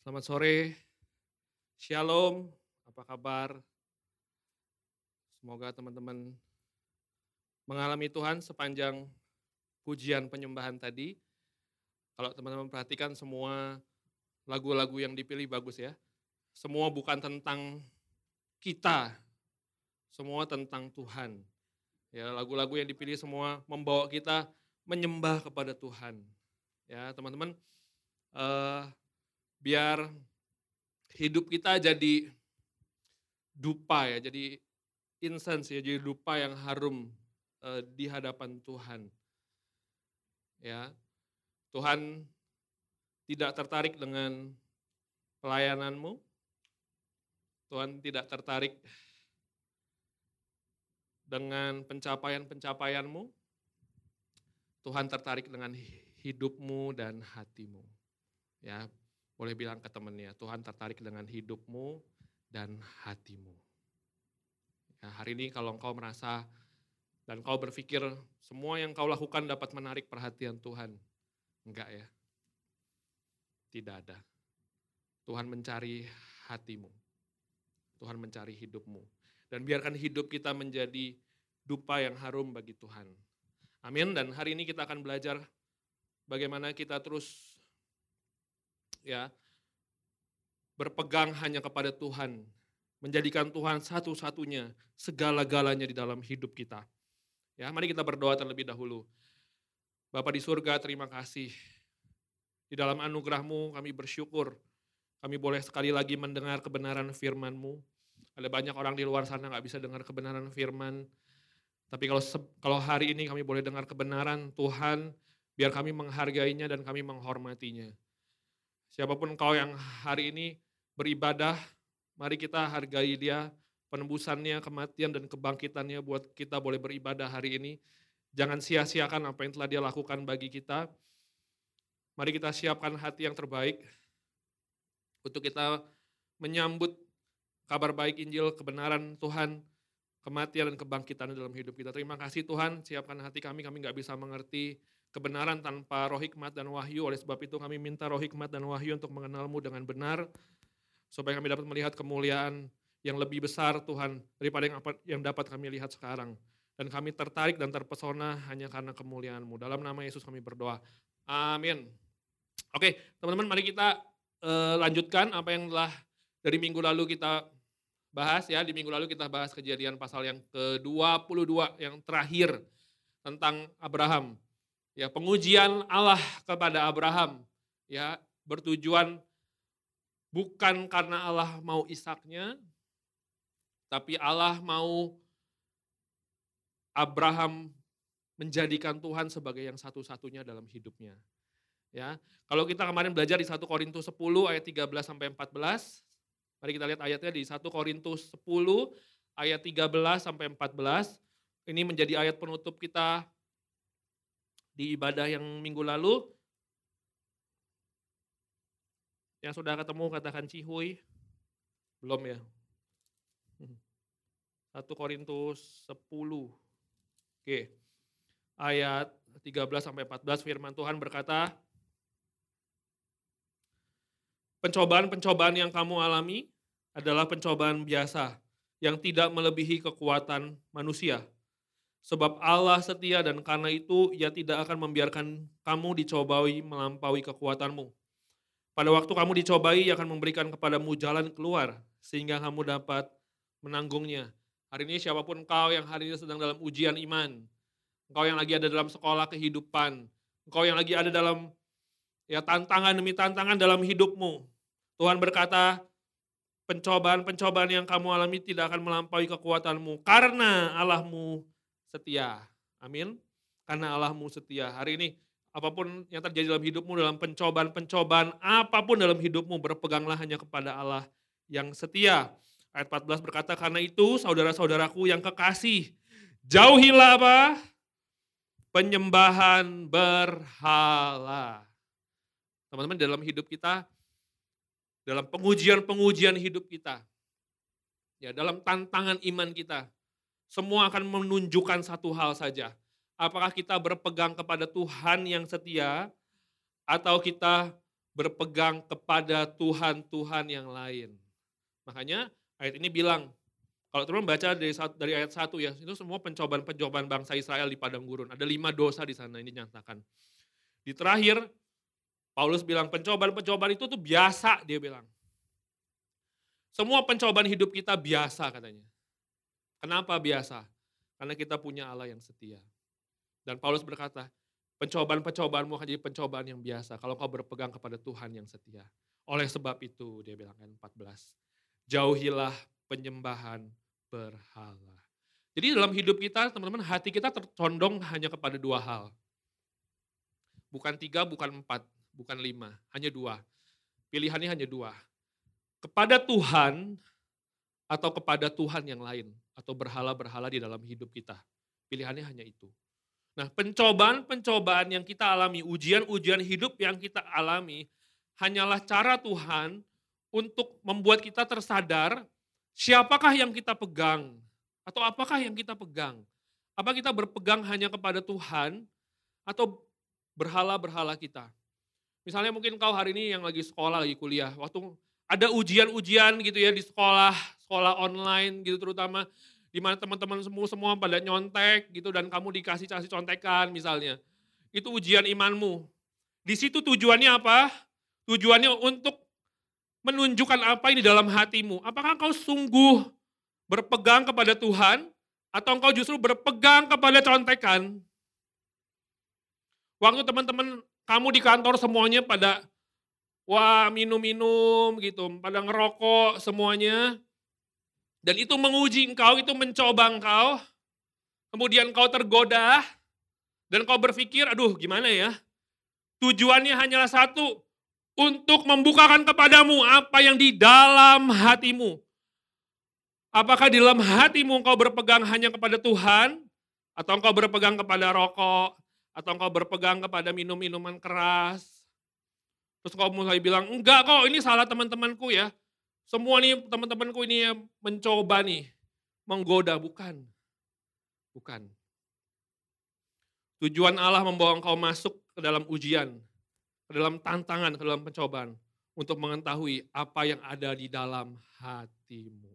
Selamat sore, Shalom, apa kabar? Semoga teman-teman mengalami Tuhan sepanjang pujian penyembahan tadi. Kalau teman-teman perhatikan semua lagu-lagu yang dipilih bagus ya. Semua bukan tentang kita, semua tentang Tuhan. Ya, lagu-lagu yang dipilih semua membawa kita menyembah kepada Tuhan. Ya, teman-teman, uh, biar hidup kita jadi dupa ya, jadi incense ya, jadi dupa yang harum uh, di hadapan Tuhan. Ya, Tuhan tidak tertarik dengan pelayananmu, Tuhan tidak tertarik dengan pencapaian-pencapaianmu, Tuhan tertarik dengan hidupmu dan hatimu. Ya, boleh bilang ke temannya, Tuhan tertarik dengan hidupmu dan hatimu. Ya, hari ini kalau engkau merasa dan kau berpikir semua yang kau lakukan dapat menarik perhatian Tuhan. Enggak ya. Tidak ada. Tuhan mencari hatimu. Tuhan mencari hidupmu. Dan biarkan hidup kita menjadi dupa yang harum bagi Tuhan. Amin. Dan hari ini kita akan belajar bagaimana kita terus ya berpegang hanya kepada Tuhan, menjadikan Tuhan satu-satunya segala-galanya di dalam hidup kita. Ya, mari kita berdoa terlebih dahulu. Bapak di surga, terima kasih. Di dalam anugerahmu kami bersyukur. Kami boleh sekali lagi mendengar kebenaran firman-Mu. Ada banyak orang di luar sana nggak bisa dengar kebenaran firman. Tapi kalau kalau hari ini kami boleh dengar kebenaran Tuhan, biar kami menghargainya dan kami menghormatinya. Siapa pun kau yang hari ini beribadah, mari kita hargai dia, penembusannya, kematian dan kebangkitannya buat kita boleh beribadah hari ini. Jangan sia-siakan apa yang telah dia lakukan bagi kita. Mari kita siapkan hati yang terbaik untuk kita menyambut kabar baik Injil, kebenaran Tuhan, kematian dan kebangkitan dalam hidup kita. Terima kasih Tuhan, siapkan hati kami, kami nggak bisa mengerti kebenaran tanpa roh hikmat dan wahyu. Oleh sebab itu kami minta roh hikmat dan wahyu untuk mengenalmu dengan benar. Supaya kami dapat melihat kemuliaan yang lebih besar Tuhan daripada yang, apa, yang dapat kami lihat sekarang. Dan kami tertarik dan terpesona hanya karena kemuliaanmu. Dalam nama Yesus kami berdoa. Amin. Oke teman-teman mari kita uh, lanjutkan apa yang telah dari minggu lalu kita bahas ya. Di minggu lalu kita bahas kejadian pasal yang ke-22 yang terakhir tentang Abraham ya pengujian Allah kepada Abraham ya bertujuan bukan karena Allah mau Ishaknya tapi Allah mau Abraham menjadikan Tuhan sebagai yang satu-satunya dalam hidupnya. Ya, kalau kita kemarin belajar di 1 Korintus 10 ayat 13 sampai 14, mari kita lihat ayatnya di 1 Korintus 10 ayat 13 sampai 14. Ini menjadi ayat penutup kita di ibadah yang minggu lalu. Yang sudah ketemu katakan cihuy. Belum ya? 1 Korintus 10. Oke. Ayat 13 sampai 14 firman Tuhan berkata, Pencobaan-pencobaan yang kamu alami adalah pencobaan biasa yang tidak melebihi kekuatan manusia Sebab Allah setia dan karena itu ia tidak akan membiarkan kamu dicobai melampaui kekuatanmu. Pada waktu kamu dicobai, ia akan memberikan kepadamu jalan keluar sehingga kamu dapat menanggungnya. Hari ini siapa pun kau yang hari ini sedang dalam ujian iman, engkau yang lagi ada dalam sekolah kehidupan, engkau yang lagi ada dalam ya tantangan demi tantangan dalam hidupmu. Tuhan berkata, pencobaan-pencobaan yang kamu alami tidak akan melampaui kekuatanmu karena Allahmu setia. Amin. Karena Allahmu setia. Hari ini apa pun yang terjadi dalam hidupmu, dalam pencobaan-pencobaan, apa pun dalam hidupmu, berpeganglah hanya kepada Allah yang setia. Ayat 14 berkata, karena itu saudara-saudaraku yang kekasih, jauhilah apa? Penyembahan berhala. Teman-teman dalam hidup kita, dalam pengujian-pengujian hidup kita, ya dalam tantangan iman kita, semua akan menunjukkan satu hal saja. Apakah kita berpegang kepada Tuhan yang setia atau kita berpegang kepada Tuhan-Tuhan yang lain. Makanya ayat ini bilang, kalau teman baca dari, dari ayat 1 ya, itu semua pencobaan-pencobaan bangsa Israel di padang gurun. Ada lima dosa di sana ini nyatakan. Di terakhir, Paulus bilang pencobaan-pencobaan itu tuh biasa dia bilang. Semua pencobaan hidup kita biasa katanya. Kenapa biasa? Karena kita punya Allah yang setia. Dan Paulus berkata, Pencobaan-pencobaanmu akan jadi pencobaan yang biasa kalau kau berpegang kepada Tuhan yang setia. Oleh sebab itu, dia bilang kan 14, jauhilah penyembahan berhala. Jadi dalam hidup kita, teman-teman, hati kita tercondong hanya kepada dua hal. Bukan tiga, bukan empat, bukan lima, hanya dua. Pilihannya hanya dua. Kepada Tuhan atau kepada Tuhan yang lain. Atau berhala-berhala di dalam hidup kita. Pilihannya hanya itu. Nah, pencobaan-pencobaan yang kita alami, ujian-ujian hidup yang kita alami, hanyalah cara Tuhan untuk membuat kita tersadar siapakah yang kita pegang atau apakah yang kita pegang. Apa kita berpegang hanya kepada Tuhan atau berhala-berhala kita. Misalnya mungkin kau hari ini yang lagi sekolah, lagi kuliah, waktu ada ujian-ujian gitu ya di sekolah, sekolah online gitu terutama, di mana teman-teman semua semua pada nyontek gitu dan kamu dikasih kasih contekan misalnya. Itu ujian imanmu. Di situ tujuannya apa? Tujuannya untuk menunjukkan apa ini dalam hatimu. Apakah kau sungguh berpegang kepada Tuhan atau engkau justru berpegang kepada contekan? Waktu teman-teman kamu di kantor semuanya pada wah minum-minum gitu, pada ngerokok semuanya, dan itu menguji engkau, itu mencoba engkau. Kemudian kau tergoda. Dan kau berpikir, aduh gimana ya. Tujuannya hanyalah satu. Untuk membukakan kepadamu apa yang di dalam hatimu. Apakah di dalam hatimu engkau berpegang hanya kepada Tuhan? Atau engkau berpegang kepada rokok? Atau engkau berpegang kepada minum-minuman keras? Terus kau mulai bilang, enggak kok ini salah teman-temanku ya. Semua nih teman-temanku ini mencoba nih, menggoda, bukan. Bukan. Tujuan Allah membawa engkau masuk ke dalam ujian, ke dalam tantangan, ke dalam pencobaan. Untuk mengetahui apa yang ada di dalam hatimu.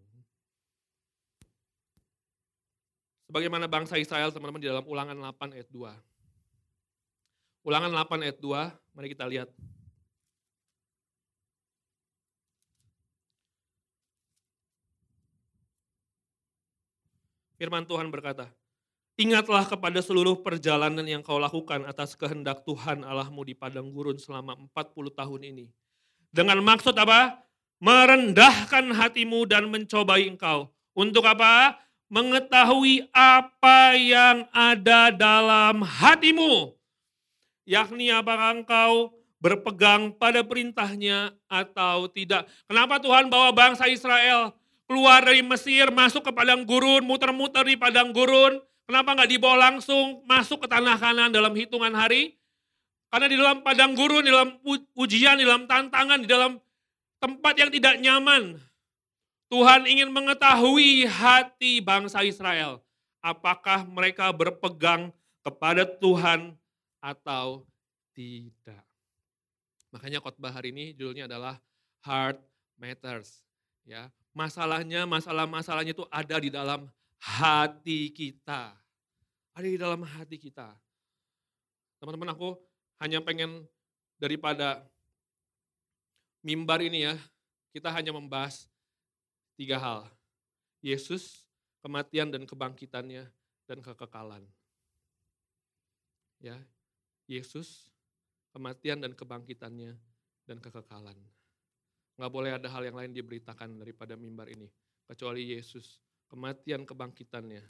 Sebagaimana bangsa Israel teman-teman di dalam ulangan 8 ayat 2. Ulangan 8 ayat 2, mari kita lihat. Firman Tuhan berkata, Ingatlah kepada seluruh perjalanan yang kau lakukan atas kehendak Tuhan Allahmu di padang gurun selama 40 tahun ini. Dengan maksud apa? Merendahkan hatimu dan mencobai engkau. Untuk apa? Mengetahui apa yang ada dalam hatimu. Yakni apakah engkau berpegang pada perintahnya atau tidak. Kenapa Tuhan bawa bangsa Israel keluar dari Mesir, masuk ke padang gurun, muter-muter di padang gurun. Kenapa nggak dibawa langsung masuk ke tanah kanan dalam hitungan hari? Karena di dalam padang gurun, di dalam ujian, di dalam tantangan, di dalam tempat yang tidak nyaman, Tuhan ingin mengetahui hati bangsa Israel. Apakah mereka berpegang kepada Tuhan atau tidak. Makanya khotbah hari ini judulnya adalah Heart Matters. Ya, masalahnya, masalah-masalahnya itu ada di dalam hati kita. Ada di dalam hati kita. Teman-teman aku hanya pengen daripada mimbar ini ya, kita hanya membahas tiga hal. Yesus, kematian dan kebangkitannya, dan kekekalan. Ya, Yesus, kematian dan kebangkitannya, dan kekekalan. Nggak boleh ada hal yang lain diberitakan daripada mimbar ini. Kecuali Yesus, kematian kebangkitannya,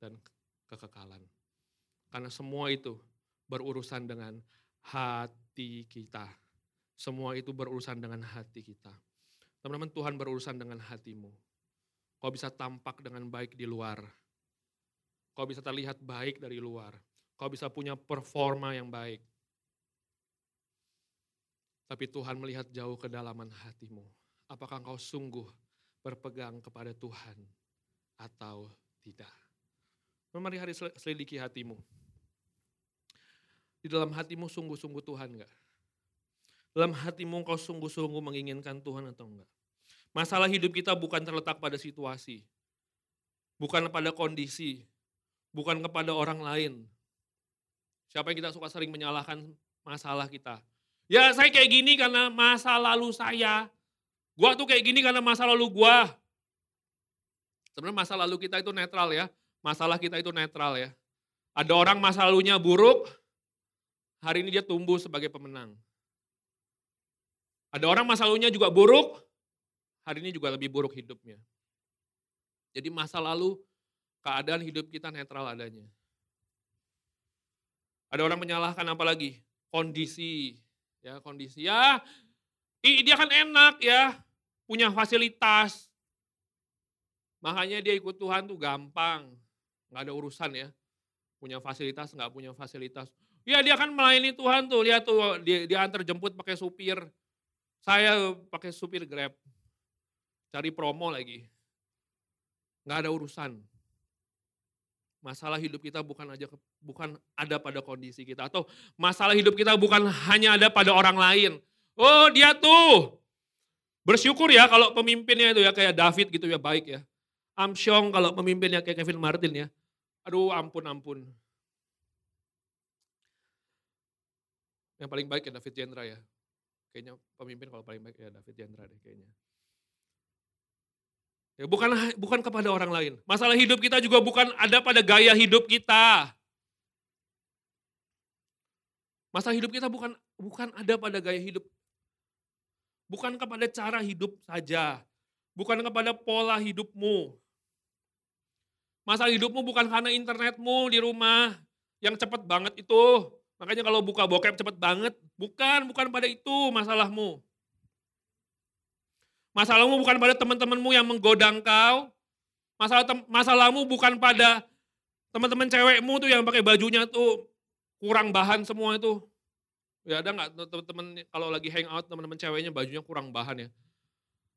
dan kekekalan. Karena semua itu berurusan dengan hati kita. Semua itu berurusan dengan hati kita. Teman-teman Tuhan berurusan dengan hatimu. Kau bisa tampak dengan baik di luar. Kau bisa terlihat baik dari luar. Kau bisa punya performa yang baik. Tapi Tuhan melihat jauh ke dalaman hatimu. Apakah engkau sungguh berpegang kepada Tuhan atau tidak? Mari hari selidiki hatimu. Di dalam hatimu sungguh-sungguh Tuhan enggak? Dalam hatimu kau sungguh-sungguh menginginkan Tuhan atau enggak? Masalah hidup kita bukan terletak pada situasi. Bukan pada kondisi. Bukan kepada orang lain. Siapa yang kita suka sering menyalahkan masalah kita. Ya saya kayak gini karena masa lalu saya. Gua tuh kayak gini karena masa lalu gua. Sebenarnya masa lalu kita itu netral ya. Masalah kita itu netral ya. Ada orang masa lalunya buruk, hari ini dia tumbuh sebagai pemenang. Ada orang masa lalunya juga buruk, hari ini juga lebih buruk hidupnya. Jadi masa lalu, keadaan hidup kita netral adanya. Ada orang menyalahkan apa lagi? Kondisi. Ya, kondisi. Ya, dia kan enak ya, punya fasilitas. Makanya dia ikut Tuhan tuh gampang. Nggak ada urusan ya punya fasilitas, nggak punya fasilitas. Ya dia kan melayani Tuhan tuh, lihat tuh dia, dia antar jemput pakai supir. Saya pakai supir Grab. Cari promo lagi. Nggak ada urusan. Masalah hidup kita bukan aja bukan ada pada kondisi kita atau masalah hidup kita bukan hanya ada pada orang lain. Oh, dia tuh bersyukur ya kalau pemimpinnya itu ya kayak David gitu ya baik ya. Amsyong kalau pemimpinnya kayak Kevin Martin ya. Aduh ampun ampun. Yang paling baik ya David Jendra ya. Kayaknya pemimpin kalau paling baik ya David Jendra deh kayaknya. Ya, bukan bukan kepada orang lain. Masalah hidup kita juga bukan ada pada gaya hidup kita. Masalah hidup kita bukan bukan ada pada gaya hidup. Bukan kepada cara hidup saja. Bukan kepada pola hidupmu. Masalah hidupmu bukan karena internetmu di rumah yang cepat banget itu. Makanya kalau buka bokep cepat banget. Bukan, bukan pada itu masalahmu. Masalahmu bukan pada teman-temanmu yang menggoda engkau. Masalah masalahmu bukan pada teman-teman cewekmu tuh yang pakai bajunya tuh kurang bahan semua itu. Ya ada nggak teman-teman kalau lagi hangout teman-teman ceweknya bajunya kurang bahan ya.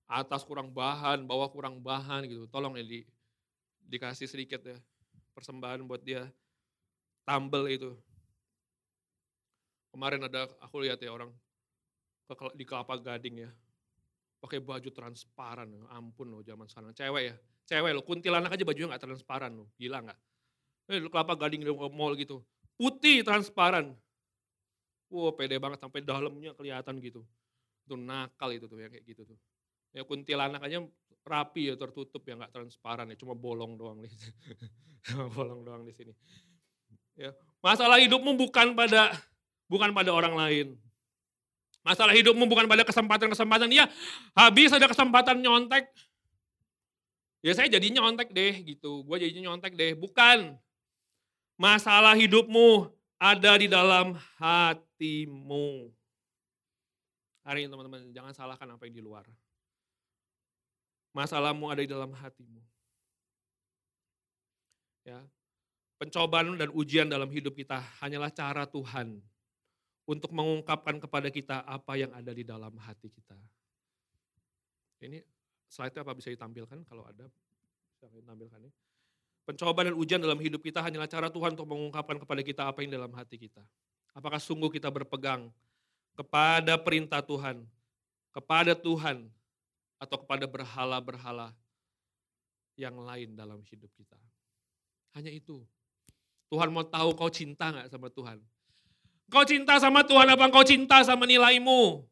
Atas kurang bahan, bawah kurang bahan gitu. Tolong ya di dikasih sedikit ya persembahan buat dia tambel itu. Kemarin ada aku lihat ya orang di kelapa gading ya, pakai baju transparan, ampun loh zaman sekarang. Cewek ya, cewek loh, kuntilanak aja bajunya nggak transparan loh, gila nggak? Eh, kelapa gading di mall gitu, putih transparan. Wow pede banget sampai dalamnya kelihatan gitu. Itu nakal itu tuh ya kayak gitu tuh. Ya kuntilanak aja rapi ya tertutup ya nggak transparan ya cuma bolong doang nih cuma bolong doang di sini ya masalah hidupmu bukan pada bukan pada orang lain masalah hidupmu bukan pada kesempatan-kesempatan. Ya habis ada kesempatan nyontek. Ya saya jadi nyontek deh gitu. Gue jadi nyontek deh. Bukan. Masalah hidupmu ada di dalam hatimu. Hari ini teman-teman jangan salahkan apa yang di luar. Masalahmu ada di dalam hatimu. Ya. Pencobaan dan ujian dalam hidup kita hanyalah cara Tuhan untuk mengungkapkan kepada kita apa yang ada di dalam hati kita. Ini slide apa bisa ditampilkan kalau ada bisa ditampilkan ya. Pencobaan dan ujian dalam hidup kita hanyalah cara Tuhan untuk mengungkapkan kepada kita apa yang dalam hati kita. Apakah sungguh kita berpegang kepada perintah Tuhan, kepada Tuhan, atau kepada berhala-berhala yang lain dalam hidup kita. Hanya itu. Tuhan mau tahu kau cinta nggak sama Tuhan. Kau cinta sama Tuhan apa kau cinta sama nilaimu?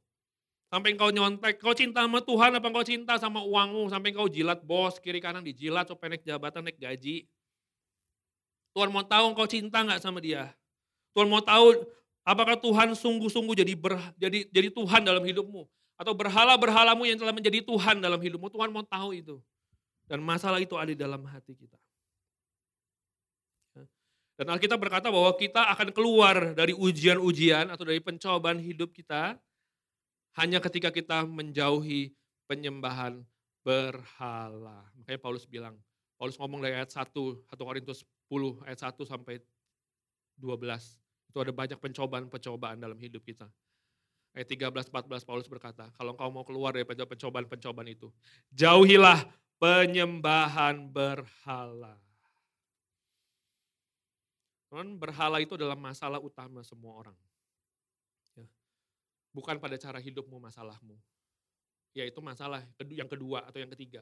Sampai kau nyontek, kau cinta sama Tuhan apa kau cinta sama uangmu? Sampai kau jilat bos, kiri kanan dijilat, supaya naik jabatan, naik gaji. Tuhan mau tahu kau cinta nggak sama dia. Tuhan mau tahu apakah Tuhan sungguh-sungguh jadi, ber, jadi jadi Tuhan dalam hidupmu atau berhala-berhalamu yang telah menjadi Tuhan dalam hidupmu. Tuhan mau tahu itu. Dan masalah itu ada di dalam hati kita. Dan Alkitab berkata bahwa kita akan keluar dari ujian-ujian atau dari pencobaan hidup kita hanya ketika kita menjauhi penyembahan berhala. Makanya Paulus bilang, Paulus ngomong dari ayat 1, 1 Korintus 10 ayat 1 sampai 12. Itu ada banyak pencobaan-pencobaan dalam hidup kita. Ayat 13, 14 Paulus berkata, kalau engkau mau keluar dari pencobaan-pencobaan itu, jauhilah penyembahan berhala. Teman, berhala itu adalah masalah utama semua orang. Ya. bukan pada cara hidupmu masalahmu. Yaitu masalah yang kedua atau yang ketiga.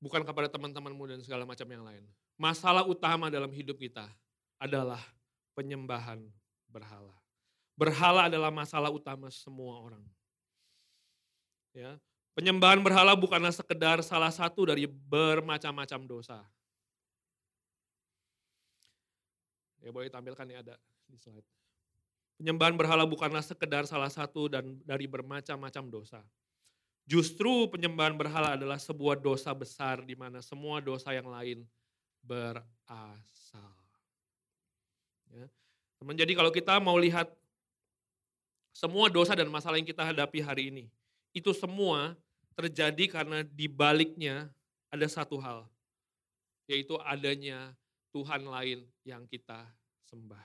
Bukan kepada teman-temanmu dan segala macam yang lain. Masalah utama dalam hidup kita adalah penyembahan berhala. Berhala adalah masalah utama semua orang. Ya, penyembahan berhala bukanlah sekedar salah satu dari bermacam-macam dosa. Ya boleh tampilkan ya ada di slide. Penyembahan berhala bukanlah sekedar salah satu dan dari bermacam-macam dosa. Justru penyembahan berhala adalah sebuah dosa besar di mana semua dosa yang lain berasal. Ya. Teman, jadi kalau kita mau lihat semua dosa dan masalah yang kita hadapi hari ini, itu semua terjadi karena di baliknya ada satu hal, yaitu adanya Tuhan lain yang kita sembah.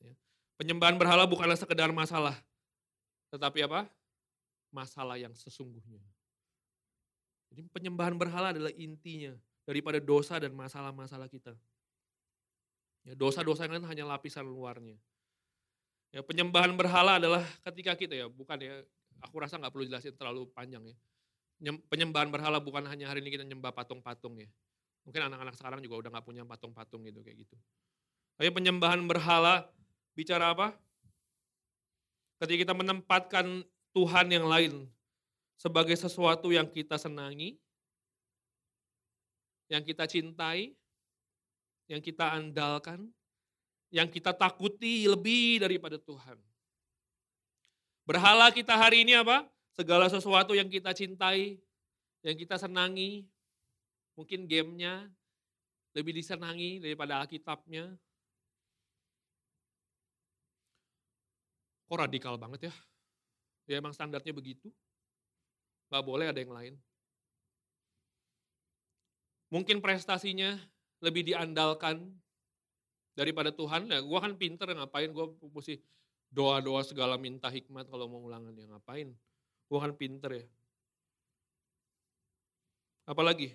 Ya. Penyembahan berhala bukanlah sekedar masalah, tetapi apa? Masalah yang sesungguhnya. Jadi penyembahan berhala adalah intinya daripada dosa dan masalah-masalah kita. Ya, dosa-dosa lain hanya lapisan luarnya. Ya, penyembahan berhala adalah ketika kita ya, bukan ya, aku rasa nggak perlu jelasin terlalu panjang ya. Penyembahan berhala bukan hanya hari ini kita nyembah patung-patung ya. Mungkin anak-anak sekarang juga udah nggak punya patung-patung gitu kayak gitu. Tapi penyembahan berhala bicara apa? Ketika kita menempatkan Tuhan yang lain sebagai sesuatu yang kita senangi, yang kita cintai, yang kita andalkan, yang kita takuti lebih daripada Tuhan. Berhala kita hari ini apa? Segala sesuatu yang kita cintai, yang kita senangi, Mungkin gamenya lebih disenangi daripada Alkitabnya. Kok radikal banget ya? Ya emang standarnya begitu. Gak boleh ada yang lain. Mungkin prestasinya lebih diandalkan daripada Tuhan. Ya gue kan pinter ngapain gue mesti doa-doa segala minta hikmat kalau mau ulangan ya ngapain. Gue kan pinter ya. Apalagi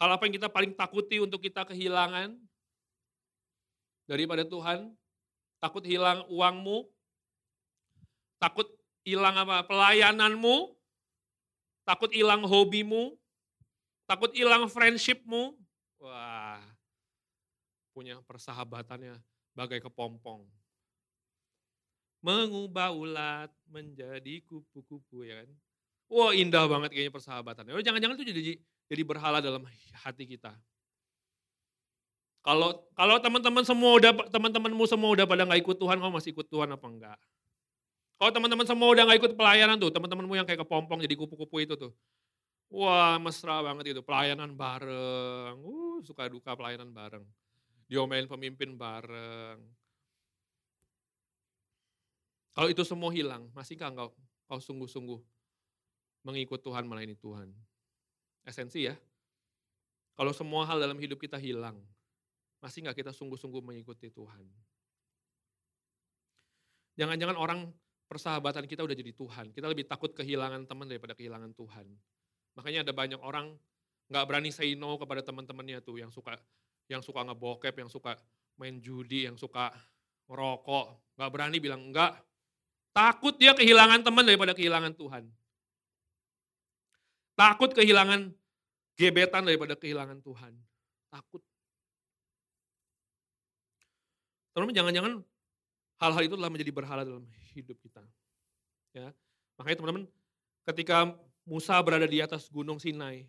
Hal apa yang kita paling takuti untuk kita kehilangan daripada Tuhan? Takut hilang uangmu? Takut hilang apa? Pelayananmu? Takut hilang hobimu? Takut hilang friendshipmu? Wah, punya persahabatannya bagai kepompong. Mengubah ulat menjadi kupu-kupu ya kan. Wah indah banget kayaknya persahabatannya. Oh, jangan-jangan itu jadi jadi berhala dalam hati kita. Kalau kalau teman-teman semua udah teman-temanmu semua udah pada nggak ikut Tuhan, kamu masih ikut Tuhan apa enggak? Kalau teman-teman semua udah nggak ikut pelayanan tuh, teman-temanmu yang kayak kepompong jadi kupu-kupu itu tuh. Wah, mesra banget itu, pelayanan bareng. Uh, suka duka pelayanan bareng. Diomelin pemimpin bareng. Kalau itu semua hilang, masihkah engkau kau sungguh-sungguh mengikut Tuhan melayani Tuhan? Esensi ya. Kalau semua hal dalam hidup kita hilang, masih nggak kita sungguh-sungguh mengikuti Tuhan? Jangan-jangan orang persahabatan kita udah jadi Tuhan. Kita lebih takut kehilangan teman daripada kehilangan Tuhan. Makanya ada banyak orang nggak berani say no kepada teman-temannya tuh yang suka yang suka ngebokep, yang suka main judi, yang suka ngerokok, nggak berani bilang enggak. Takut dia kehilangan teman daripada kehilangan Tuhan. Takut kehilangan gebetan daripada kehilangan Tuhan. Takut. Teman-teman jangan-jangan hal-hal itu telah menjadi berhala dalam hidup kita. Ya. Makanya teman-teman ketika Musa berada di atas gunung Sinai,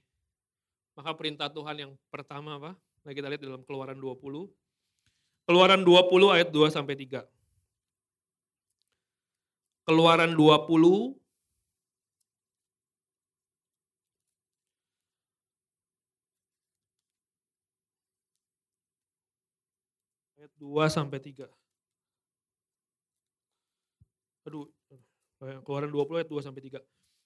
maka perintah Tuhan yang pertama apa? Nah kita lihat dalam keluaran 20. Keluaran 20 ayat 2 sampai 3. Keluaran 20 ayat 2 sampai 3. Aduh, keluaran 20 ayat 2 sampai 3.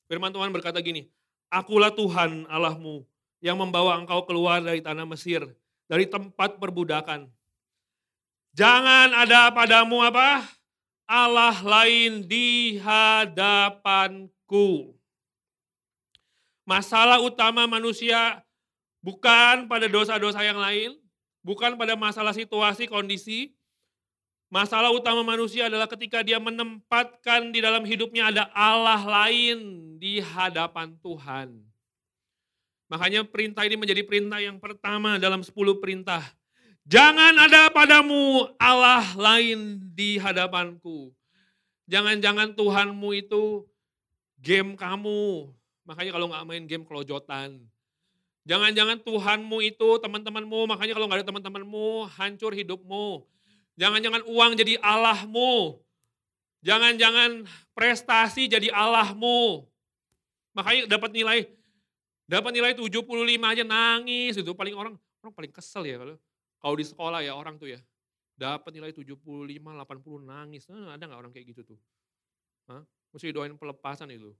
Firman Tuhan berkata gini, Akulah Tuhan Allahmu yang membawa engkau keluar dari tanah Mesir, dari tempat perbudakan. Jangan ada padamu apa? Allah lain di hadapanku. Masalah utama manusia bukan pada dosa-dosa yang lain, bukan pada masalah situasi, kondisi, Masalah utama manusia adalah ketika dia menempatkan di dalam hidupnya ada Allah lain di hadapan Tuhan. Makanya perintah ini menjadi perintah yang pertama dalam 10 perintah. Jangan ada padamu Allah lain di hadapanku. Jangan-jangan Tuhanmu itu game kamu. Makanya kalau nggak main game kelojotan. Jangan-jangan Tuhanmu itu teman-temanmu, makanya kalau nggak ada teman-temanmu, hancur hidupmu. Jangan-jangan uang jadi Allahmu. Jangan-jangan prestasi jadi Allahmu. Makanya dapat nilai dapat nilai 75 aja nangis itu paling orang orang paling kesel ya kalau kalau di sekolah ya orang tuh ya. Dapat nilai 75, 80 nangis. Nah, ada nggak orang kayak gitu tuh? Hah? Mesti doain pelepasan itu.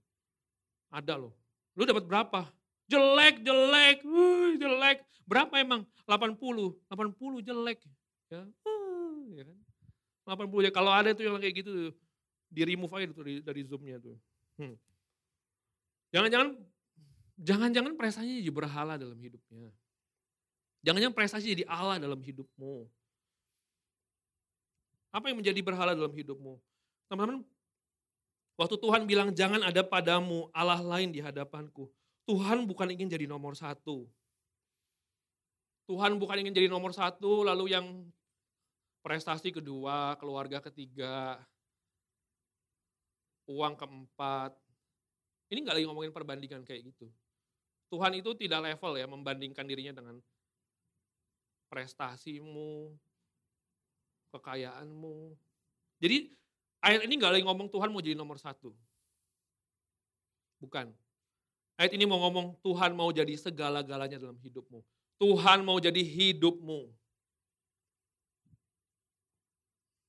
Ada loh. Lu dapat berapa? Jelek, jelek, uh, jelek. Berapa emang? 80. 80 jelek. Ya, uh, ya kan? 80 ya. Kalau ada tuh yang kayak gitu, di remove aja tuh dari, dari zoomnya tuh. Hmm. Jangan-jangan jangan-jangan prestasinya jadi berhala dalam hidupnya. Jangan-jangan prestasi jadi Allah dalam hidupmu. Apa yang menjadi berhala dalam hidupmu? Teman-teman, waktu Tuhan bilang jangan ada padamu Allah lain di hadapanku. Tuhan bukan ingin jadi nomor satu. Tuhan bukan ingin jadi nomor satu, lalu yang prestasi kedua, keluarga ketiga, uang keempat. Ini nggak lagi ngomongin perbandingan kayak gitu. Tuhan itu tidak level ya membandingkan dirinya dengan prestasimu, kekayaanmu. Jadi ayat ini nggak lagi ngomong Tuhan mau jadi nomor satu. Bukan. Ayat ini mau ngomong Tuhan mau jadi segala-galanya dalam hidupmu. Tuhan mau jadi hidupmu.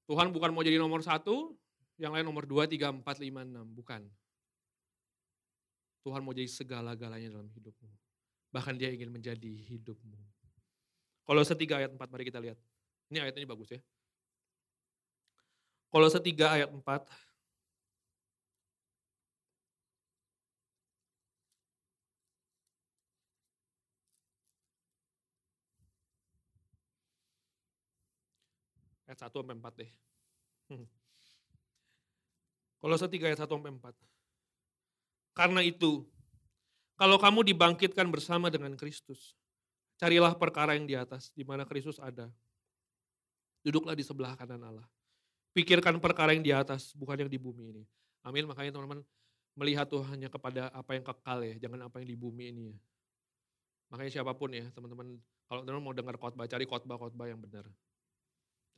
Tuhan bukan mau jadi nomor satu, yang lain nomor dua, tiga, empat, lima, enam. Bukan. Tuhan mau jadi segala-galanya dalam hidupmu. Bahkan dia ingin menjadi hidupmu. Kalau setiga ayat empat, mari kita lihat. Ini ayat ini bagus ya. Kalau setiga ayat empat, Ayat 1 sampai 4 deh. Hmm. Kalau setiga ayat 1 sampai 4. Karena itu, kalau kamu dibangkitkan bersama dengan Kristus, carilah perkara yang di atas, di mana Kristus ada. Duduklah di sebelah kanan Allah. Pikirkan perkara yang di atas, bukan yang di bumi ini. Amin, makanya teman-teman melihat tuh hanya kepada apa yang kekal ya, jangan apa yang di bumi ini ya. Makanya siapa pun ya, teman-teman, kalau teman-teman mau dengar khotbah, cari khotbah-khotbah yang benar.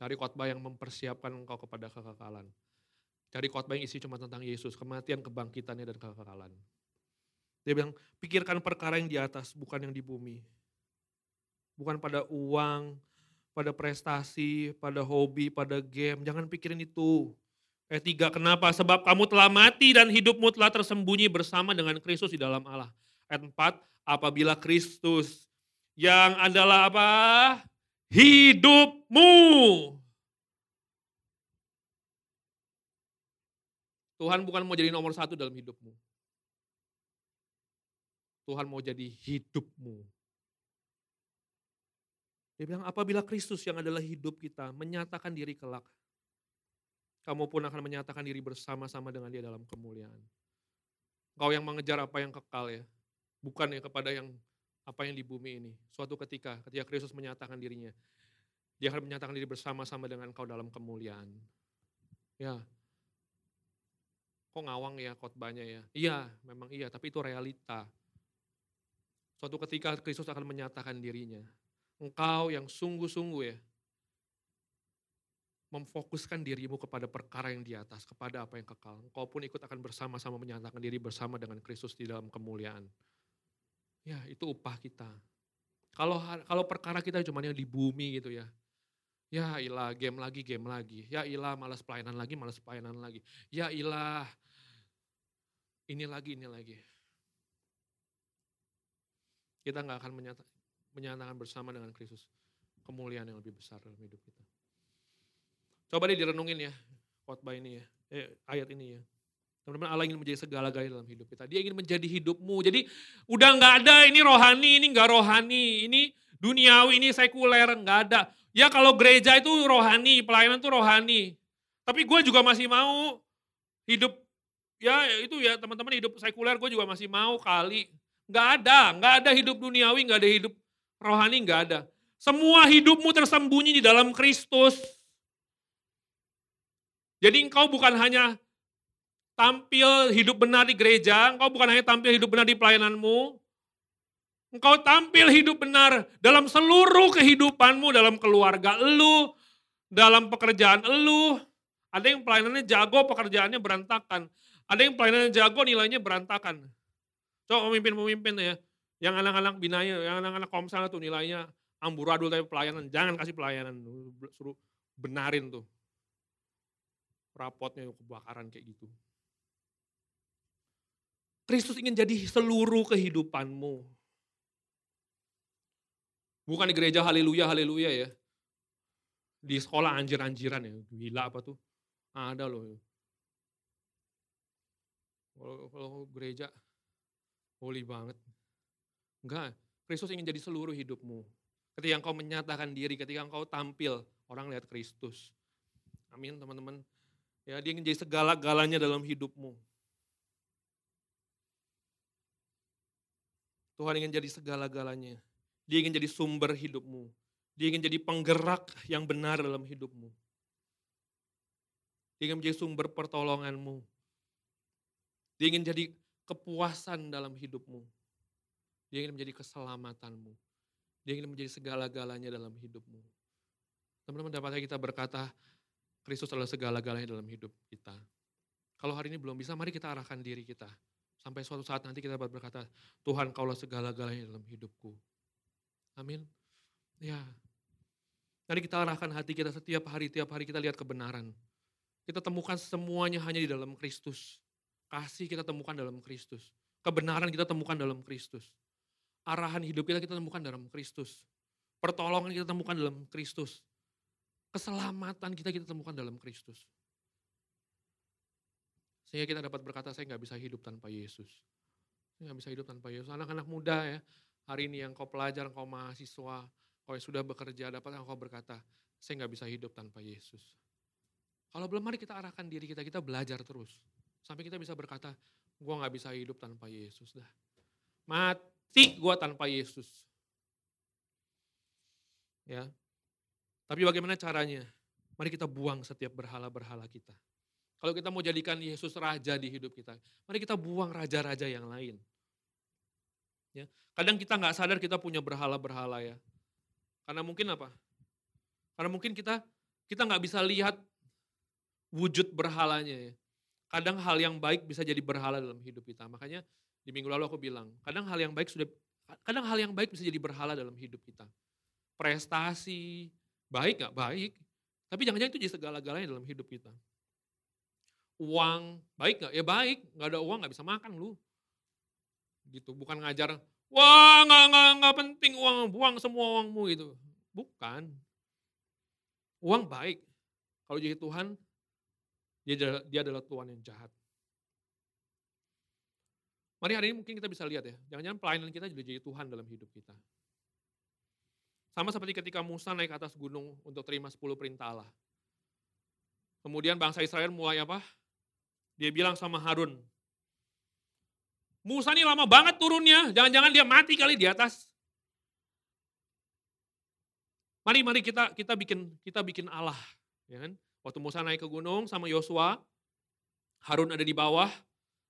Cari khotbah yang mempersiapkan engkau kepada kekekalan. Cari khotbah yang isi cuma tentang Yesus, kematian, kebangkitannya, dan kekekalan. Dia bilang, pikirkan perkara yang di atas, bukan yang di bumi. Bukan pada uang, pada prestasi, pada hobi, pada game. Jangan pikirin itu. Ayat tiga, kenapa? Sebab kamu telah mati dan hidupmu telah tersembunyi bersama dengan Kristus di dalam Allah. Ayat empat, apabila Kristus yang adalah apa? Hidupmu. Tuhan bukan mau jadi nomor satu dalam hidupmu. Tuhan mau jadi hidupmu. Dia bilang, apabila Kristus yang adalah hidup kita menyatakan diri kelak, kamu pun akan menyatakan diri bersama-sama dengan dia dalam kemuliaan. Kau yang mengejar apa yang kekal ya, bukan ya kepada yang apa yang di bumi ini. Suatu ketika, ketika Kristus menyatakan dirinya, dia akan menyatakan diri bersama-sama dengan kau dalam kemuliaan. Ya, kok ngawang ya khotbahnya ya? Iya, memang iya, tapi itu realita. Suatu ketika Kristus akan menyatakan dirinya. Engkau yang sungguh-sungguh ya, memfokuskan dirimu kepada perkara yang di atas, kepada apa yang kekal. Engkau pun ikut akan bersama-sama menyatakan diri bersama dengan Kristus di dalam kemuliaan. Ya, itu upah kita. Kalau kalau perkara kita cuma yang di bumi gitu ya. Ya ilah game lagi, game lagi. Ya ilah malas pelayanan lagi, malas pelayanan lagi. Ya ilah ini lagi, ini lagi. Kita nggak akan menyata, menyatakan bersama dengan Kristus kemuliaan yang lebih besar dalam hidup kita. Coba deh direnungin ya khotbah ini ya, eh, ayat ini ya. Teman-teman Allah ingin menjadi segala-galanya dalam hidup kita. Dia ingin menjadi hidupmu. Jadi udah nggak ada ini rohani, ini nggak rohani, ini duniawi, ini sekuler, nggak ada. Ya kalau gereja itu rohani, pelayanan itu rohani. Tapi gue juga masih mau hidup, ya itu ya teman-teman hidup sekuler gue juga masih mau kali. Nggak ada, nggak ada hidup duniawi, nggak ada hidup rohani, nggak ada. Semua hidupmu tersembunyi di dalam Kristus. Jadi engkau bukan hanya tampil hidup benar di gereja, engkau bukan hanya tampil hidup benar di pelayananmu, engkau tampil hidup benar dalam seluruh kehidupanmu, dalam keluarga elu, dalam pekerjaan elu. Ada yang pelayanannya jago, pekerjaannya berantakan. Ada yang pelayanannya jago, nilainya berantakan. Coba pemimpin-pemimpin ya, yang anak-anak binaya, yang anak-anak komsel tuh nilainya amburadul tapi pelayanan, jangan kasih pelayanan, suruh benarin tuh rapotnya kebakaran kayak gitu. Kristus ingin jadi seluruh kehidupanmu. Bukan di gereja haleluya, haleluya ya. Di sekolah anjir-anjiran ya, gila apa tuh. Ada loh. Kalau, gereja, holy banget. Enggak, Kristus ingin jadi seluruh hidupmu. Ketika engkau menyatakan diri, ketika engkau tampil, orang lihat Kristus. Amin teman-teman. Ya, dia ingin jadi segala-galanya dalam hidupmu. Tuhan ingin jadi segala-galanya. Dia ingin jadi sumber hidupmu. Dia ingin jadi penggerak yang benar dalam hidupmu. Dia ingin menjadi sumber pertolonganmu. Dia ingin jadi kepuasan dalam hidupmu. Dia ingin menjadi keselamatanmu. Dia ingin menjadi segala-galanya dalam hidupmu. Teman-teman dapatkah kita berkata, Kristus adalah segala-galanya dalam hidup kita. Kalau hari ini belum bisa, mari kita arahkan diri kita Sampai suatu saat nanti kita dapat berkata, Tuhan kaulah segala-galanya dalam hidupku. Amin. Ya. Mari kita arahkan hati kita setiap hari, tiap hari kita lihat kebenaran. Kita temukan semuanya hanya di dalam Kristus. Kasih kita temukan dalam Kristus. Kebenaran kita temukan dalam Kristus. Arahan hidup kita kita temukan dalam Kristus. Pertolongan kita temukan dalam Kristus. Keselamatan kita kita temukan dalam Kristus. Sehingga kita dapat berkata, saya nggak bisa hidup tanpa Yesus. Saya nggak bisa hidup tanpa Yesus. Anak-anak muda ya, hari ini yang kau pelajar, kau mahasiswa, kau yang sudah bekerja, dapat kau berkata, saya nggak bisa hidup tanpa Yesus. Kalau belum, mari kita arahkan diri kita, kita belajar terus. Sampai kita bisa berkata, gue nggak bisa hidup tanpa Yesus dah. Mati gue tanpa Yesus. Ya, tapi bagaimana caranya? Mari kita buang setiap berhala-berhala kita. Kalau kita mau jadikan Yesus raja di hidup kita, mari kita buang raja-raja yang lain. Ya, kadang kita nggak sadar kita punya berhala-berhala ya. Karena mungkin apa? Karena mungkin kita kita nggak bisa lihat wujud berhalanya ya. Kadang hal yang baik bisa jadi berhala dalam hidup kita. Makanya di minggu lalu aku bilang, kadang hal yang baik sudah kadang hal yang baik bisa jadi berhala dalam hidup kita. Prestasi, baik nggak baik, tapi jangan-jangan itu jadi segala-galanya dalam hidup kita uang baik nggak? Ya baik, nggak ada uang nggak bisa makan lu. Gitu, bukan ngajar, wah nggak nggak nggak penting uang, buang semua uangmu gitu. Bukan. Uang baik. Kalau jadi Tuhan, dia dia adalah Tuhan yang jahat. Mari hari ini mungkin kita bisa lihat ya, jangan-jangan pelayanan kita jadi jadi Tuhan dalam hidup kita. Sama seperti ketika Musa naik ke atas gunung untuk terima 10 perintah Allah. Kemudian bangsa Israel mulai apa? Dia bilang sama Harun, Musa ini lama banget turunnya, jangan-jangan dia mati kali di atas. Mari mari kita kita bikin kita bikin Allah, ya kan? Waktu Musa naik ke gunung sama Yosua, Harun ada di bawah,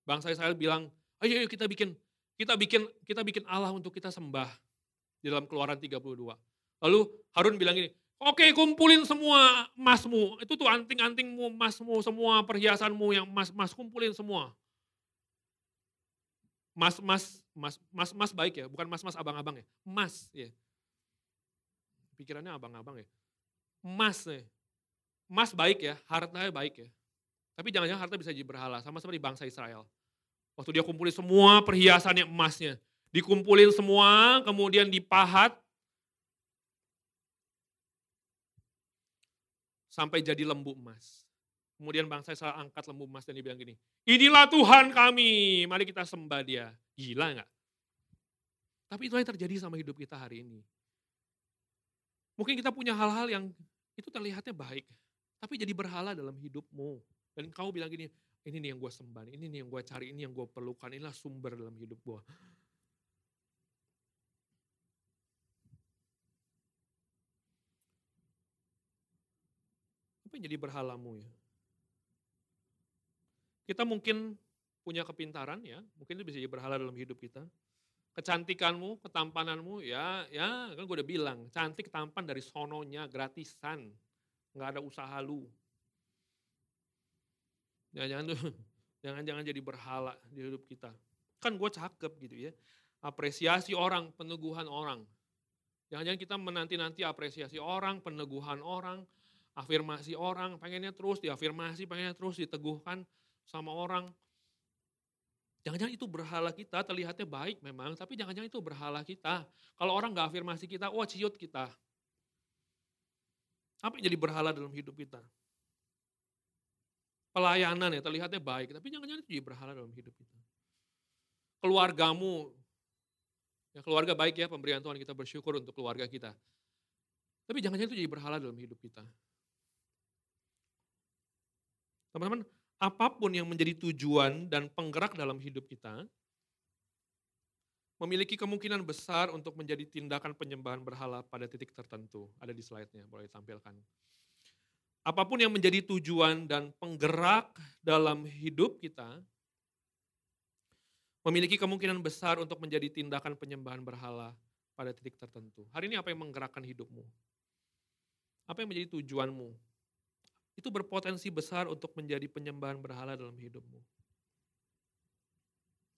bangsa Israel bilang, "Ayo, ayo kita bikin kita bikin kita bikin Allah untuk kita sembah." Di dalam Keluaran 32. Lalu Harun bilang gini, Oke kumpulin semua emasmu, itu tuh anting-antingmu, emasmu, semua perhiasanmu yang emas-emas kumpulin semua. Mas, mas, mas, mas, mas baik ya, bukan mas-mas abang-abang ya, emas ya. Pikirannya abang-abang ya. Emas ya. Emas baik ya, hartanya baik ya. Tapi jangan-jangan harta bisa jadi berhala, sama seperti bangsa Israel. Waktu dia kumpulin semua perhiasannya emasnya, dikumpulin semua, kemudian dipahat, sampai jadi lembu emas. Kemudian bangsa Israel angkat lembu emas dan dia bilang gini, inilah Tuhan kami, mari kita sembah dia. Gila nggak? Tapi itu yang terjadi sama hidup kita hari ini. Mungkin kita punya hal-hal yang itu terlihatnya baik, tapi jadi berhala dalam hidupmu. Dan kau bilang gini, ini nih yang gue sembah, ini nih yang gue cari, ini yang gue perlukan, inilah sumber dalam hidup gue. Apa yang jadi berhalamu ya? Kita mungkin punya kepintaran ya, mungkin itu bisa jadi berhala dalam hidup kita. Kecantikanmu, ketampananmu, ya, ya kan gue udah bilang, cantik tampan dari sononya, gratisan, nggak ada usaha lu. Jangan-jangan tuh, jangan-jangan jadi berhala di hidup kita. Kan gue cakep gitu ya, apresiasi orang, peneguhan orang. Jangan-jangan kita menanti-nanti apresiasi orang, peneguhan orang, afirmasi orang, pengennya terus diafirmasi, pengennya terus diteguhkan sama orang. Jangan-jangan itu berhala kita, terlihatnya baik memang, tapi jangan-jangan itu berhala kita. Kalau orang gak afirmasi kita, wah ciut kita. Apa yang jadi berhala dalam hidup kita? Pelayanan ya, terlihatnya baik, tapi jangan-jangan itu jadi berhala dalam hidup kita. Keluargamu, ya keluarga baik ya, pemberian Tuhan kita bersyukur untuk keluarga kita. Tapi jangan-jangan itu jadi berhala dalam hidup kita. Teman-teman, apa pun yang menjadi tujuan dan penggerak dalam hidup kita, memiliki kemungkinan besar untuk menjadi tindakan penyembahan berhala pada titik tertentu. Ada di slide-nya, boleh ditampilkan. Apa pun yang menjadi tujuan dan penggerak dalam hidup kita, memiliki kemungkinan besar untuk menjadi tindakan penyembahan berhala pada titik tertentu. Hari ini apa yang menggerakkan hidupmu? Apa yang menjadi tujuanmu? Itu berpotensi besar untuk menjadi penyembahan berhala dalam hidupmu.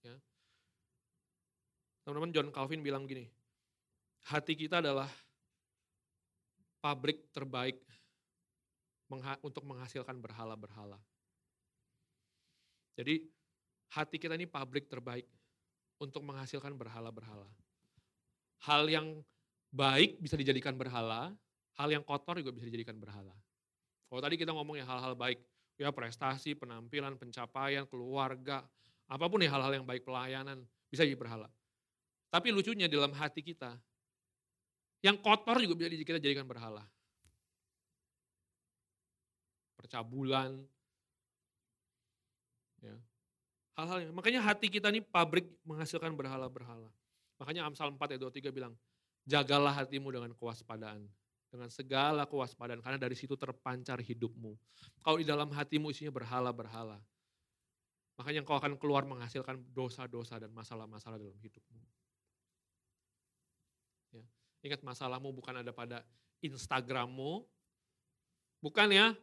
Ya. Teman-teman John Calvin bilang gini, hati kita adalah pabrik terbaik untuk menghasilkan berhala-berhala. Jadi hati kita ini pabrik terbaik untuk menghasilkan berhala-berhala. Hal yang baik bisa dijadikan berhala, hal yang kotor juga bisa dijadikan berhala. Kalau tadi kita ngomong ya hal-hal baik, ya prestasi, penampilan, pencapaian, keluarga, apa pun ya hal-hal yang baik, pelayanan, bisa jadi berhala. Tapi lucunya dalam hati kita, yang kotor juga bisa kita jadikan berhala. Percabulan, ya. Hal-hal yang, makanya hati kita ini pabrik menghasilkan berhala-berhala. Makanya Amsal 4 ayat 23 bilang, jagalah hatimu dengan kewaspadaan dengan segala kewaspadaan karena dari situ terpancar hidupmu. Kalau di dalam hatimu isinya berhala-berhala, makanya kau akan keluar menghasilkan dosa-dosa dan masalah-masalah dalam hidupmu. Ya. Ingat masalahmu bukan ada pada Instagrammu, bukan ya.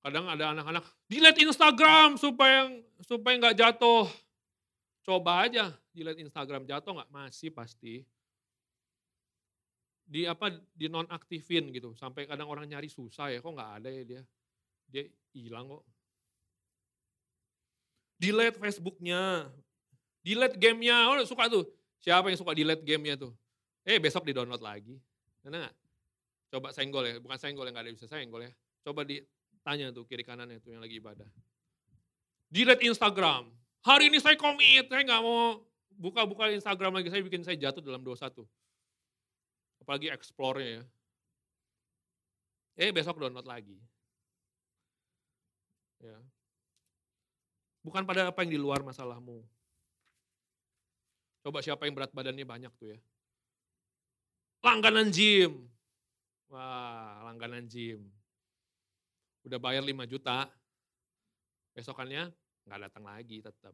Kadang ada anak-anak delete Instagram supaya supaya nggak jatuh. Coba aja delete Instagram jatuh nggak masih pasti di apa di nonaktifin gitu. Sampai kadang orang nyari susah ya kok nggak ada ya dia. Dia hilang kok. Delete Facebooknya. Delete gamenya. Oh suka tuh. Siapa yang suka delete gamenya tuh? Eh besok di download lagi. Mana nggak? Coba senggol ya. Bukan senggol yang nggak ada bisa senggol ya. Coba ditanya tuh kiri kanannya tuh yang lagi ibadah. Delete Instagram. Hari ini saya komit saya nggak mau buka-buka Instagram lagi. Saya bikin saya jatuh dalam dosa tuh Apalagi explore-nya ya. Eh besok download lagi. Ya. Bukan pada apa yang di luar masalahmu. Coba siapa yang berat badannya banyak tuh ya. Langganan gym. Wah, langganan gym. Udah bayar 5 juta. Besokannya nggak datang lagi tetap.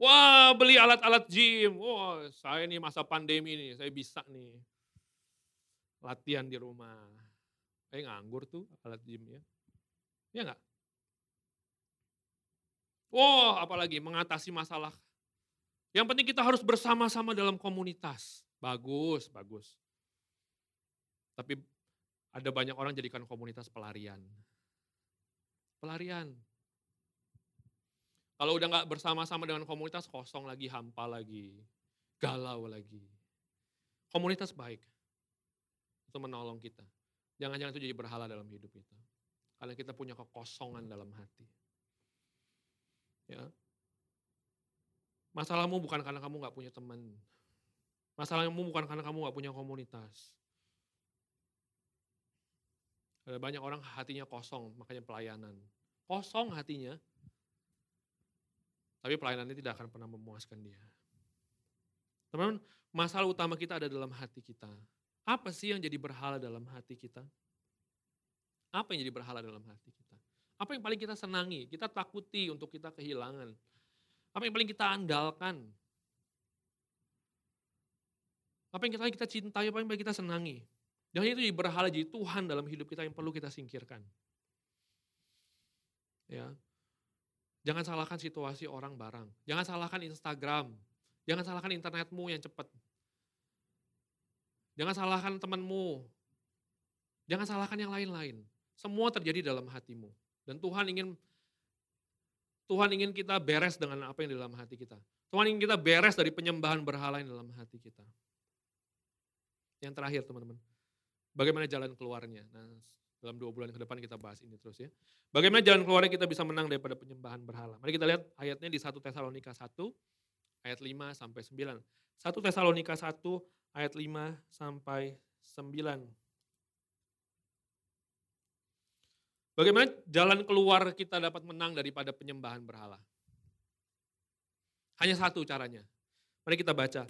Wah, beli alat-alat gym. Wah, saya nih masa pandemi nih, saya bisa nih latihan di rumah. Eh nganggur tuh alat gymnya. Ya enggak? Wow, apalagi mengatasi masalah. Yang penting kita harus bersama-sama dalam komunitas. Bagus, bagus. Tapi ada banyak orang jadikan komunitas pelarian. Pelarian. Kalau udah nggak bersama-sama dengan komunitas, kosong lagi, hampa lagi, galau lagi. Komunitas baik itu menolong kita. Jangan-jangan itu jadi berhala dalam hidup kita. Karena kita punya kekosongan dalam hati. Ya. Masalahmu bukan karena kamu nggak punya teman. Masalahmu bukan karena kamu nggak punya komunitas. Ada banyak orang hatinya kosong, makanya pelayanan. Kosong hatinya, tapi pelayanannya tidak akan pernah memuaskan dia. Teman-teman, masalah utama kita ada dalam hati kita. Apa sih yang jadi berhala dalam hati kita? Apa yang jadi berhala dalam hati kita? Apa yang paling kita senangi, kita takuti untuk kita kehilangan? Apa yang paling kita andalkan? Apa yang paling kita cintai, apa yang paling kita senangi? Jangan itu jadi berhala, jadi Tuhan dalam hidup kita yang perlu kita singkirkan. Ya, Jangan salahkan situasi orang barang. Jangan salahkan Instagram. Jangan salahkan internetmu yang cepat. Jangan salahkan temanmu. Jangan salahkan yang lain-lain. Semua terjadi dalam hatimu. Dan Tuhan ingin Tuhan ingin kita beres dengan apa yang di dalam hati kita. Tuhan ingin kita beres dari penyembahan berhala yang dalam hati kita. Yang terakhir teman-teman, bagaimana jalan keluarnya? Nah, dalam dua bulan ke depan kita bahas ini terus ya. Bagaimana jalan keluarnya kita bisa menang daripada penyembahan berhala. Mari kita lihat ayatnya di 1 Tesalonika 1 ayat 5 sampai 9. 1 Tesalonika 1 ayat 5 sampai 9. Bagaimana jalan keluar kita dapat menang daripada penyembahan berhala? Hanya satu caranya. Mari kita baca.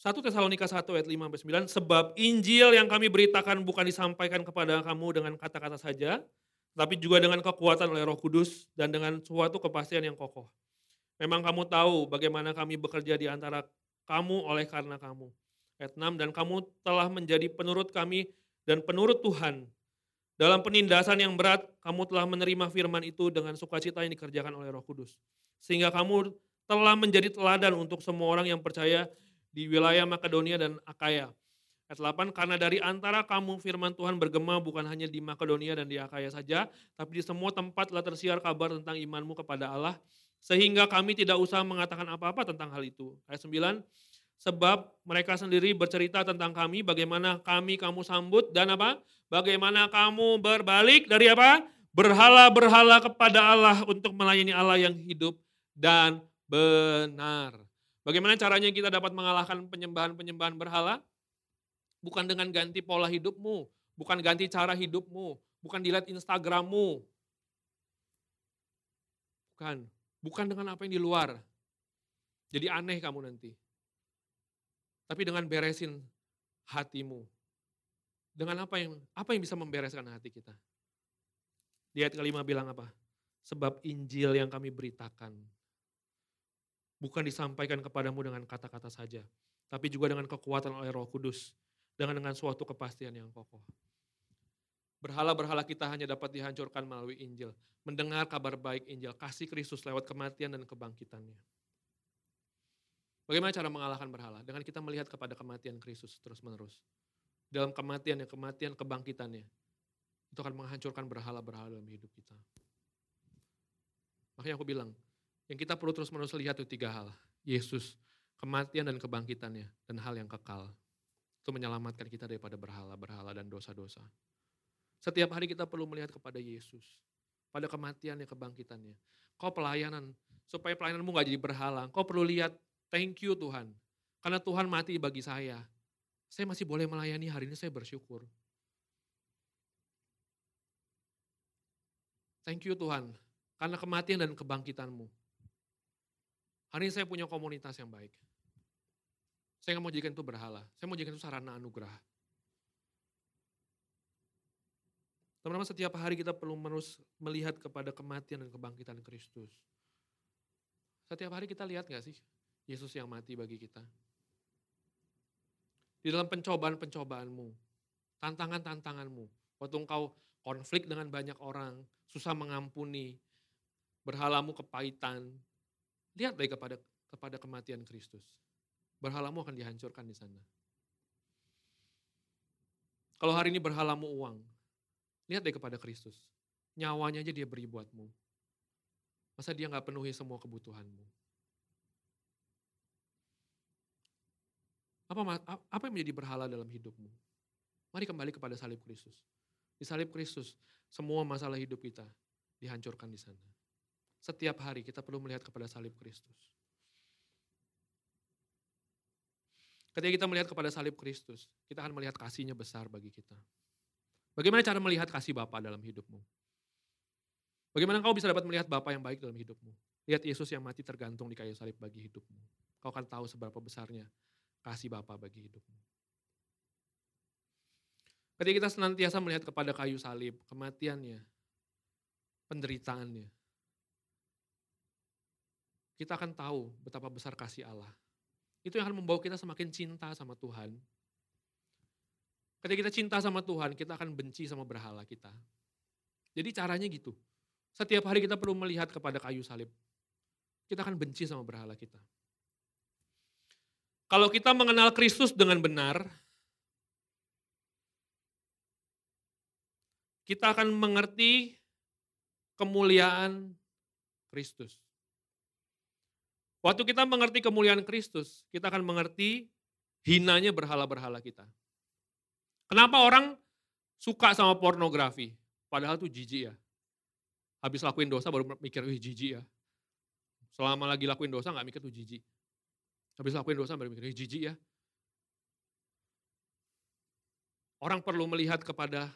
1 Tesalonika 1 ayat 5 sampai 9, sebab Injil yang kami beritakan bukan disampaikan kepada kamu dengan kata-kata saja, tapi juga dengan kekuatan oleh Roh Kudus dan dengan suatu kepastian yang kokoh. Memang kamu tahu bagaimana kami bekerja di antara kamu oleh karena kamu. Ayat 6, dan kamu telah menjadi penurut kami dan penurut Tuhan dalam penindasan yang berat, kamu telah menerima firman itu dengan sukacita yang dikerjakan oleh Roh Kudus. Sehingga kamu telah menjadi teladan untuk semua orang yang percaya di wilayah Makedonia dan Akaya. Ayat 8, karena dari antara kamu firman Tuhan bergema bukan hanya di Makedonia dan di Akaya saja, tapi di semua tempat telah tersiar kabar tentang imanmu kepada Allah, sehingga kami tidak usah mengatakan apa-apa tentang hal itu. Ayat 9, sebab mereka sendiri bercerita tentang kami, bagaimana kami kamu sambut dan apa? Bagaimana kamu berbalik dari apa? Berhala-berhala kepada Allah untuk melayani Allah yang hidup dan benar. Bagaimana caranya kita dapat mengalahkan penyembahan-penyembahan berhala? Bukan dengan ganti pola hidupmu, bukan ganti cara hidupmu, bukan dilihat Instagrammu. Bukan, bukan dengan apa yang di luar. Jadi aneh kamu nanti. Tapi dengan beresin hatimu, dengan apa yang apa yang bisa membereskan hati kita? Di ayat kelima bilang apa? Sebab Injil yang kami beritakan bukan disampaikan kepadamu dengan kata-kata saja, tapi juga dengan kekuatan oleh Roh Kudus, dengan dengan suatu kepastian yang kokoh. Berhala-berhala kita hanya dapat dihancurkan melalui Injil, mendengar kabar baik Injil, kasih Kristus lewat kematian dan kebangkitannya. Bagaimana cara mengalahkan berhala? Dengan kita melihat kepada kematian Kristus terus-menerus dalam kematian ya kematian kebangkitannya. Itu akan menghancurkan berhala-berhala dalam hidup kita. Makanya aku bilang, yang kita perlu terus menerus lihat itu tiga hal. Yesus, kematian dan kebangkitannya, dan hal yang kekal. Itu menyelamatkan kita daripada berhala-berhala dan dosa-dosa. Setiap hari kita perlu melihat kepada Yesus. Pada kematiannya, kebangkitannya. Kau pelayanan, supaya pelayananmu gak jadi berhala. Kau perlu lihat, thank you Tuhan. Karena Tuhan mati bagi saya. Saya masih boleh melayani hari ini, saya bersyukur. Thank you Tuhan, karena kematian dan kebangkitanmu. Hari ini saya punya komunitas yang baik. Saya nggak mau jadikan itu berhala, saya mau jadikan itu sarana anugerah. Teman-teman setiap hari kita perlu menerus melihat kepada kematian dan kebangkitan Kristus. Setiap hari kita lihat gak sih Yesus yang mati bagi kita? di dalam pencobaan-pencobaanmu, tantangan-tantanganmu. Waktu engkau konflik dengan banyak orang, susah mengampuni, berhalamu kepahitan, lihat baik kepada kepada kematian Kristus. Berhalamu akan dihancurkan di sana. Kalau hari ini berhalamu uang, lihat deh kepada Kristus. Nyawanya aja dia beri buatmu. Masa dia nggak penuhi semua kebutuhanmu? Apa, apa yang menjadi berhala dalam hidupmu? Mari kembali kepada salib Kristus. Di salib Kristus, semua masalah hidup kita dihancurkan di sana. Setiap hari kita perlu melihat kepada salib Kristus. Ketika kita melihat kepada salib Kristus, kita akan melihat kasihnya besar bagi kita. Bagaimana cara melihat kasih Bapa dalam hidupmu? Bagaimana kau bisa dapat melihat Bapa yang baik dalam hidupmu? Lihat Yesus yang mati tergantung di kayu salib bagi hidupmu. Kau akan tahu seberapa besarnya kasih Bapa bagi hidupmu. Ketika kita senantiasa melihat kepada kayu salib, kematiannya, penderitaannya, kita akan tahu betapa besar kasih Allah. Itu yang akan membawa kita semakin cinta sama Tuhan. Ketika kita cinta sama Tuhan, kita akan benci sama berhala kita. Jadi caranya gitu. Setiap hari kita perlu melihat kepada kayu salib. Kita akan benci sama berhala kita. Kalau kita mengenal Kristus dengan benar, kita akan mengerti kemuliaan Kristus. Waktu kita mengerti kemuliaan Kristus, kita akan mengerti hinanya berhala-berhala kita. Kenapa orang suka sama pornografi? Padahal itu jijik ya. Habis lakuin dosa baru mikir, wih jijik ya. Selama lagi lakuin dosa nggak mikir tuh jijik. Habis lakuin dosa baru mikir, jijik ya. Orang perlu melihat kepada,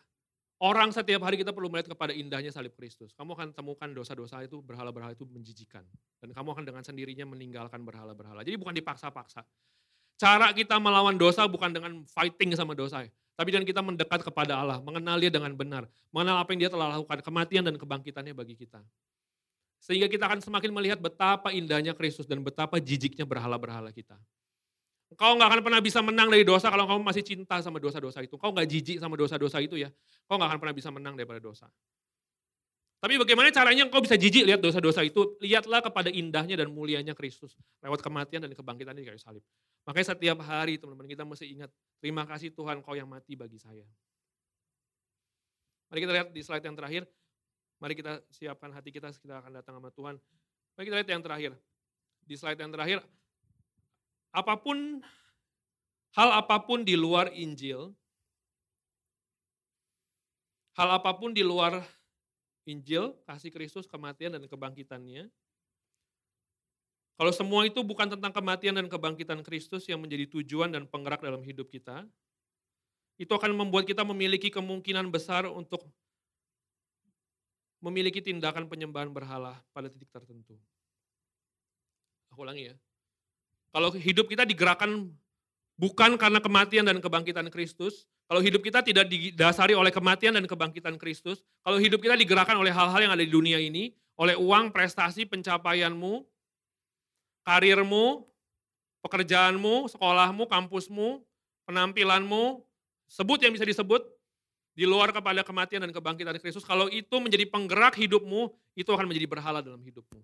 orang setiap hari kita perlu melihat kepada indahnya salib Kristus. Kamu akan temukan dosa-dosa itu, berhala-berhala itu menjijikan. Dan kamu akan dengan sendirinya meninggalkan berhala-berhala. Jadi bukan dipaksa-paksa. Cara kita melawan dosa bukan dengan fighting sama dosa. Tapi dengan kita mendekat kepada Allah, mengenal dia dengan benar. Mengenal apa yang dia telah lakukan, kematian dan kebangkitannya bagi kita. Sehingga kita akan semakin melihat betapa indahnya Kristus dan betapa jijiknya berhala-berhala kita. Kau nggak akan pernah bisa menang dari dosa kalau kamu masih cinta sama dosa-dosa itu. Kau nggak jijik sama dosa-dosa itu ya. Kau nggak akan pernah bisa menang daripada dosa. Tapi bagaimana caranya kau bisa jijik lihat dosa-dosa itu? Lihatlah kepada indahnya dan mulianya Kristus. Lewat kematian dan kebangkitan di kayu salib. Makanya setiap hari teman-teman kita mesti ingat, terima kasih Tuhan kau yang mati bagi saya. Mari kita lihat di slide yang terakhir. Mari kita siapkan hati kita, kita akan datang sama Tuhan. Mari kita lihat yang terakhir. Di slide yang terakhir, apa pun, hal apa pun di luar Injil, hal apa pun di luar Injil, kasih Kristus, kematian dan kebangkitannya, kalau semua itu bukan tentang kematian dan kebangkitan Kristus yang menjadi tujuan dan penggerak dalam hidup kita, itu akan membuat kita memiliki kemungkinan besar untuk memiliki tindakan penyembahan berhala pada titik tertentu. Aku ulangi ya. Kalau hidup kita digerakkan bukan karena kematian dan kebangkitan Kristus, kalau hidup kita tidak didasari oleh kematian dan kebangkitan Kristus, kalau hidup kita digerakkan oleh hal-hal yang ada di dunia ini, oleh uang, prestasi, pencapaianmu, karirmu, pekerjaanmu, sekolahmu, kampusmu, penampilanmu, sebut yang bisa disebut, di luar kepada kematian dan kebangkitan Kristus, kalau itu menjadi penggerak hidupmu, itu akan menjadi berhala dalam hidupmu.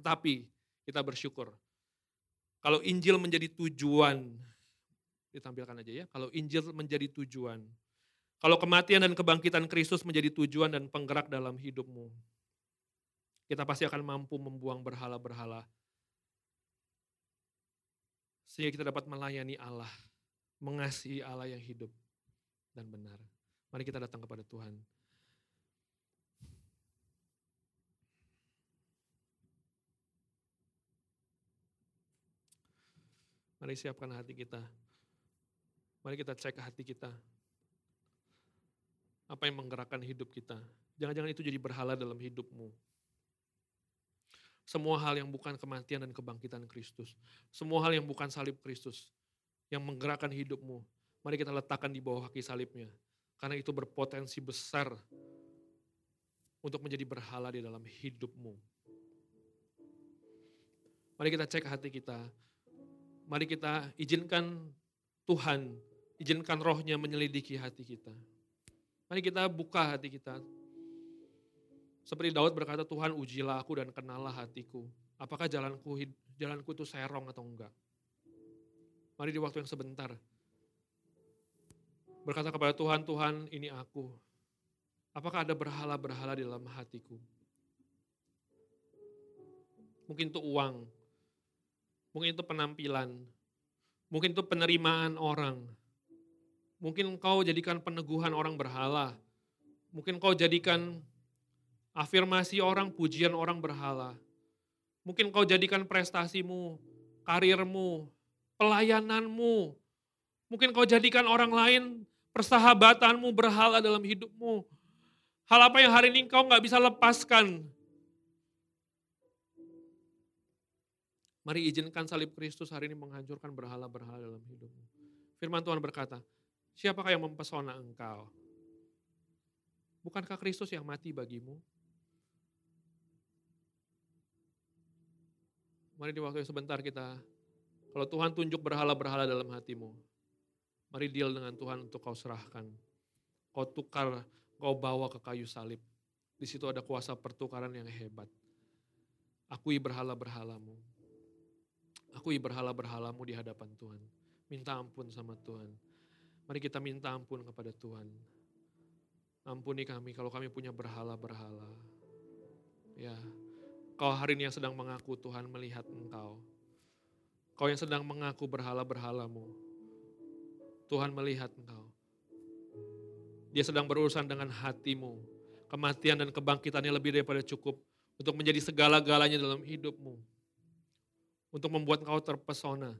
Tetapi kita bersyukur. Kalau Injil menjadi tujuan, ditampilkan aja ya, kalau Injil menjadi tujuan, kalau kematian dan kebangkitan Kristus menjadi tujuan dan penggerak dalam hidupmu, kita pasti akan mampu membuang berhala-berhala. Sehingga kita dapat melayani Allah, mengasihi Allah yang hidup dan benar. Mari kita datang kepada Tuhan. Mari siapkan hati kita. Mari kita cek hati kita. Apa yang menggerakkan hidup kita. Jangan-jangan itu jadi berhala dalam hidupmu. Semua hal yang bukan kematian dan kebangkitan Kristus. Semua hal yang bukan salib Kristus. Yang menggerakkan hidupmu. Mari kita letakkan di bawah kaki salibnya. Karena itu berpotensi besar untuk menjadi berhala di dalam hidupmu. Mari kita cek hati kita. Mari kita izinkan Tuhan, izinkan rohnya menyelidiki hati kita. Mari kita buka hati kita. Seperti Daud berkata, Tuhan ujilah aku dan kenalah hatiku. Apakah jalanku jalanku itu serong atau enggak? Mari di waktu yang sebentar, berkata kepada Tuhan, Tuhan ini aku. Apakah ada berhala-berhala di dalam hatiku? Mungkin itu uang, mungkin itu penampilan, mungkin itu penerimaan orang. Mungkin engkau jadikan peneguhan orang berhala. Mungkin kau jadikan afirmasi orang, pujian orang berhala. Mungkin kau jadikan prestasimu, karirmu, pelayananmu. Mungkin kau jadikan orang lain, persahabatanmu berhala dalam hidupmu. Hal apa yang hari ini kau nggak bisa lepaskan? Mari izinkan salib Kristus hari ini menghancurkan berhala-berhala dalam hidupmu. Firman Tuhan berkata, siapakah yang mempesona engkau? Bukankah Kristus yang mati bagimu? Mari di waktu yang sebentar kita, kalau Tuhan tunjuk berhala-berhala dalam hatimu, mari deal dengan Tuhan untuk kau serahkan. Kau tukar kau bawa ke kayu salib. Di situ ada kuasa pertukaran yang hebat. Akui berhala-berhalamu. Akui berhala-berhalamu di hadapan Tuhan. Minta ampun sama Tuhan. Mari kita minta ampun kepada Tuhan. Ampuni kami kalau kami punya berhala-berhala. Ya, kau hari ini yang sedang mengaku Tuhan melihat engkau. Kau yang sedang mengaku berhala-berhalamu. Tuhan melihat engkau. Dia sedang berurusan dengan hatimu. Kematian dan kebangkitannya lebih daripada cukup untuk menjadi segala-galanya dalam hidupmu. Untuk membuat engkau terpesona.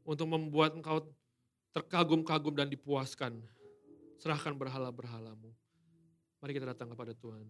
Untuk membuat engkau terkagum-kagum dan dipuaskan. Serahkan berhala-berhalamu. Mari kita datang kepada Tuhan.